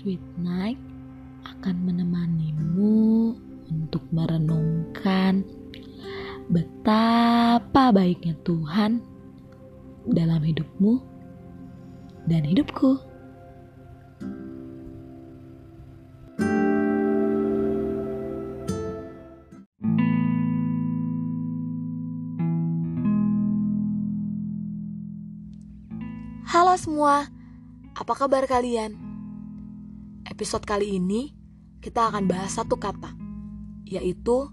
Sweet Night akan menemanimu untuk merenungkan betapa baiknya Tuhan dalam hidupmu dan hidupku. Halo semua, apa kabar kalian? Episode kali ini kita akan bahas satu kata, yaitu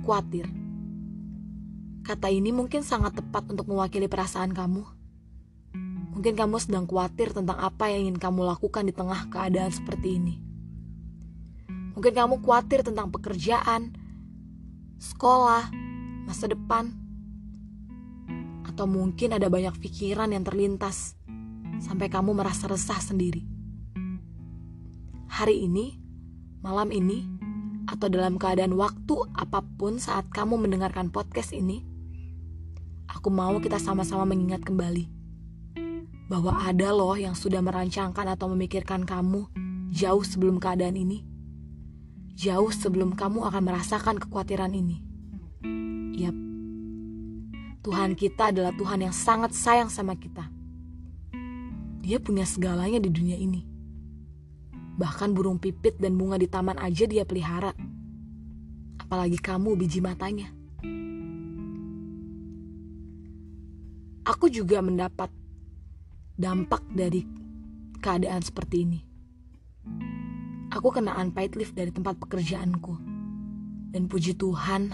khawatir. Kata ini mungkin sangat tepat untuk mewakili perasaan kamu. Mungkin kamu sedang khawatir tentang apa yang ingin kamu lakukan di tengah keadaan seperti ini. Mungkin kamu khawatir tentang pekerjaan, sekolah, masa depan, atau mungkin ada banyak pikiran yang terlintas sampai kamu merasa resah sendiri. Hari ini, malam ini, atau dalam keadaan waktu apa pun saat kamu mendengarkan podcast ini, aku mau kita sama-sama mengingat kembali bahwa ada loh yang sudah merancangkan atau memikirkan kamu jauh sebelum keadaan ini. Jauh sebelum kamu akan merasakan kekhawatiran ini. Yap, Tuhan kita adalah Tuhan yang sangat sayang sama kita dia punya segalanya di dunia ini. Bahkan burung pipit dan bunga di taman aja dia pelihara. Apalagi kamu biji matanya. Aku juga mendapat dampak dari keadaan seperti ini. Aku kena unpaid leave dari tempat pekerjaanku. Dan puji Tuhan,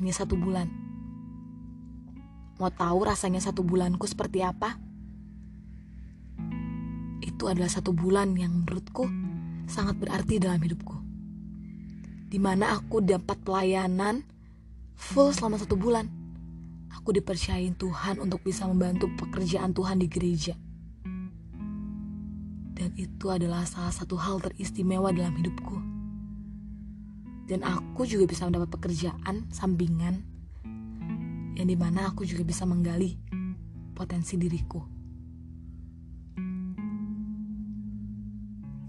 hanya satu bulan. Mau tahu rasanya satu bulanku seperti apa? Itu adalah satu bulan yang menurutku sangat berarti dalam hidupku. Di mana aku dapat pelayanan full selama satu bulan. Aku dipercayain Tuhan untuk bisa membantu pekerjaan Tuhan di gereja. Dan itu adalah salah satu hal teristimewa dalam hidupku. Dan aku juga bisa mendapat pekerjaan sampingan yang di mana aku juga bisa menggali potensi diriku.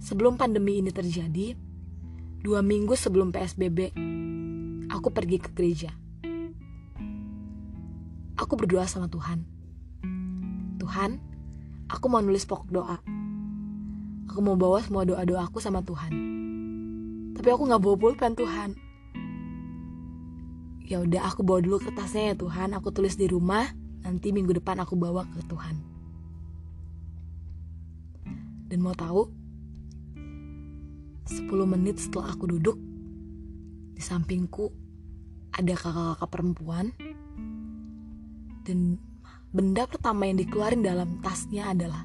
Sebelum pandemi ini terjadi, dua minggu sebelum PSBB, aku pergi ke gereja. Aku berdoa sama Tuhan. Tuhan, aku mau nulis pokok doa. Aku mau bawa semua doa-doa aku sama Tuhan. Tapi aku nggak bawa pulpen Tuhan. Ya udah aku bawa dulu kertasnya ya Tuhan. Aku tulis di rumah. Nanti minggu depan aku bawa ke Tuhan. Dan mau tahu, 10 menit setelah aku duduk, di sampingku ada kakak-kakak perempuan dan benda pertama yang dikeluarin dalam tasnya adalah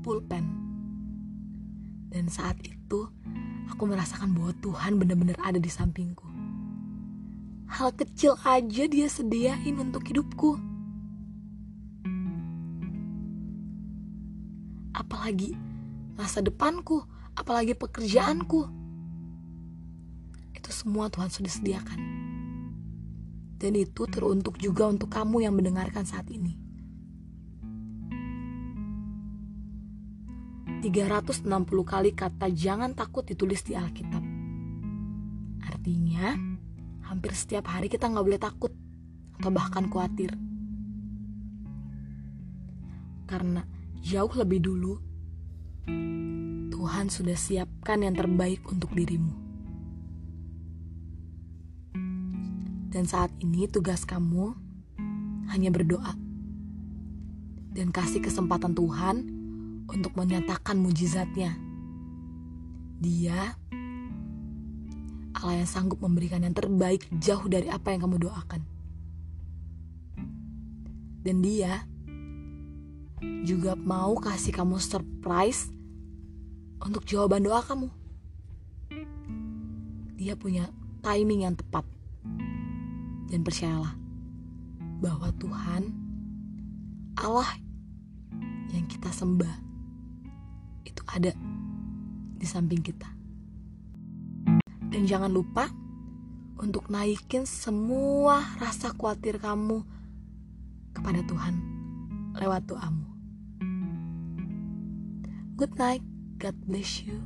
pulpen. Dan saat itu aku merasakan bahwa Tuhan benar-benar ada di sampingku. Hal kecil aja dia sediain untuk hidupku. Apalagi masa depanku apalagi pekerjaanku. Itu semua Tuhan sudah sediakan. Dan itu teruntuk juga untuk kamu yang mendengarkan saat ini. 360 kali kata jangan takut ditulis di Alkitab. Artinya, hampir setiap hari kita nggak boleh takut atau bahkan khawatir. Karena jauh lebih dulu Tuhan sudah siapkan yang terbaik untuk dirimu. Dan saat ini tugas kamu hanya berdoa dan kasih kesempatan Tuhan untuk menyatakan mujizatnya. Dia Allah yang sanggup memberikan yang terbaik jauh dari apa yang kamu doakan. Dan dia juga mau kasih kamu surprise untuk jawaban doa kamu. Dia punya timing yang tepat. Dan percayalah bahwa Tuhan Allah yang kita sembah itu ada di samping kita. Dan jangan lupa untuk naikin semua rasa khawatir kamu kepada Tuhan lewat doamu. Good night. God bless you.